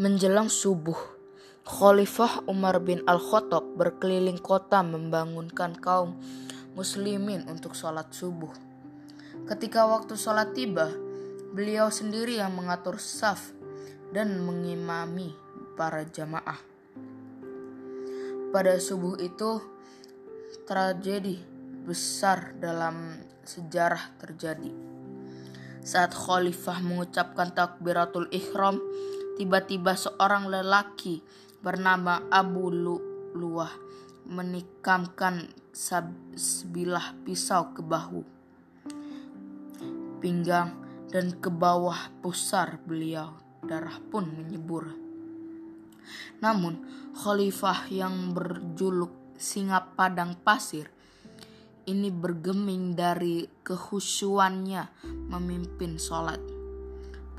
Menjelang subuh, Khalifah Umar bin Al-Khattab berkeliling kota membangunkan kaum muslimin untuk sholat subuh. Ketika waktu sholat tiba, beliau sendiri yang mengatur saf dan mengimami para jamaah. Pada subuh itu, tragedi besar dalam sejarah terjadi. Saat khalifah mengucapkan takbiratul ihram, Tiba-tiba seorang lelaki bernama Abu Luwah menikamkan sebilah pisau ke bahu, pinggang, dan ke bawah pusar beliau. Darah pun menyebur. Namun, khalifah yang berjuluk singa padang pasir ini bergeming dari kehusuannya memimpin sholat.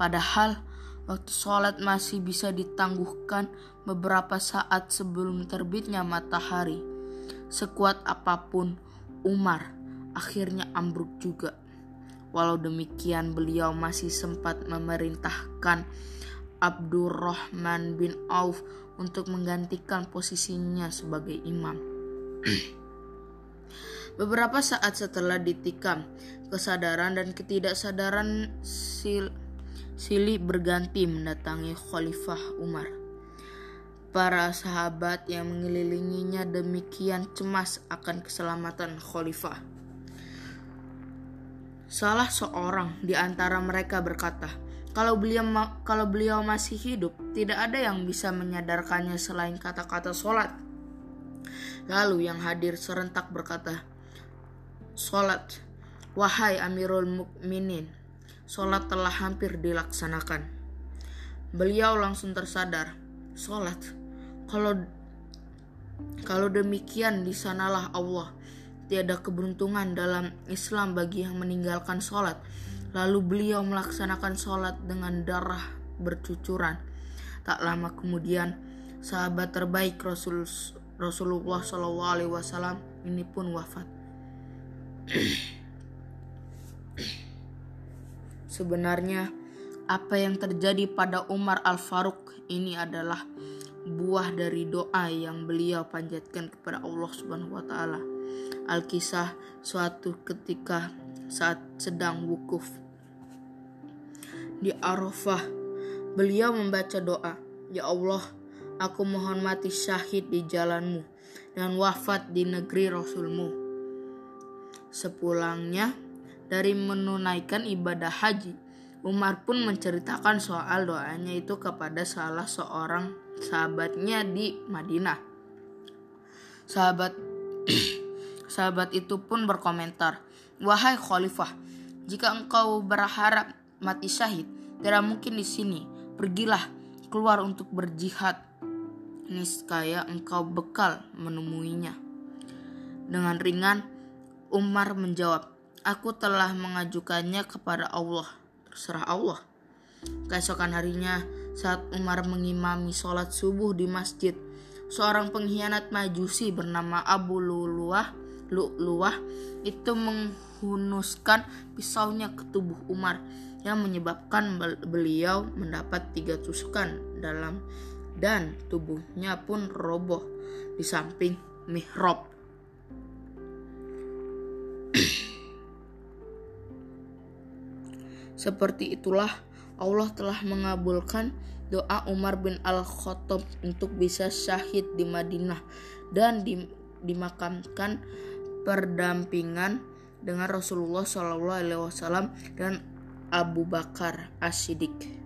Padahal Waktu sholat masih bisa ditangguhkan beberapa saat sebelum terbitnya matahari. Sekuat apa pun, Umar akhirnya ambruk juga. Walau demikian, beliau masih sempat memerintahkan Abdurrahman bin Auf untuk menggantikan posisinya sebagai imam. Beberapa saat setelah ditikam, kesadaran dan ketidaksadaran sil silih berganti mendatangi Khalifah Umar. Para sahabat yang mengelilinginya demikian cemas akan keselamatan Khalifah. Salah seorang di antara mereka berkata, kalau beliau kalau beliau masih hidup, tidak ada yang bisa menyadarkannya selain kata-kata sholat. Lalu yang hadir serentak berkata, Sholat, wahai Amirul Mukminin, sholat telah hampir dilaksanakan. Beliau langsung tersadar, sholat. Kalau kalau demikian di sanalah Allah. Tiada keberuntungan dalam Islam bagi yang meninggalkan sholat. Lalu beliau melaksanakan sholat dengan darah bercucuran. Tak lama kemudian, sahabat terbaik Rasul Rasulullah SAW ini pun wafat. Sebenarnya apa yang terjadi pada Umar Al-Faruq ini adalah buah dari doa yang beliau panjatkan kepada Allah Subhanahu wa taala. Al-Kisah suatu ketika saat sedang wukuf di Arafah, beliau membaca doa, "Ya Allah, aku mohon mati syahid di jalanmu dan wafat di negeri Rasulmu." Sepulangnya, dari menunaikan ibadah haji. Umar pun menceritakan soal doanya itu kepada salah seorang sahabatnya di Madinah. Sahabat sahabat itu pun berkomentar, "Wahai khalifah, jika engkau berharap mati syahid, tidak mungkin di sini. Pergilah keluar untuk berjihad. Niscaya engkau bekal menemuinya." Dengan ringan, Umar menjawab, Aku telah mengajukannya kepada Allah. Terserah Allah. Keesokan harinya, saat Umar mengimami sholat subuh di masjid, seorang pengkhianat majusi bernama Abu Luluah, Lu'luah itu menghunuskan pisaunya ke tubuh Umar yang menyebabkan beliau mendapat tiga tusukan dalam dan tubuhnya pun roboh di samping mihrab. Seperti itulah Allah telah mengabulkan doa Umar bin Al-Khattab untuk bisa syahid di Madinah dan dimakamkan perdampingan dengan Rasulullah SAW dan Abu Bakar As-Siddiq.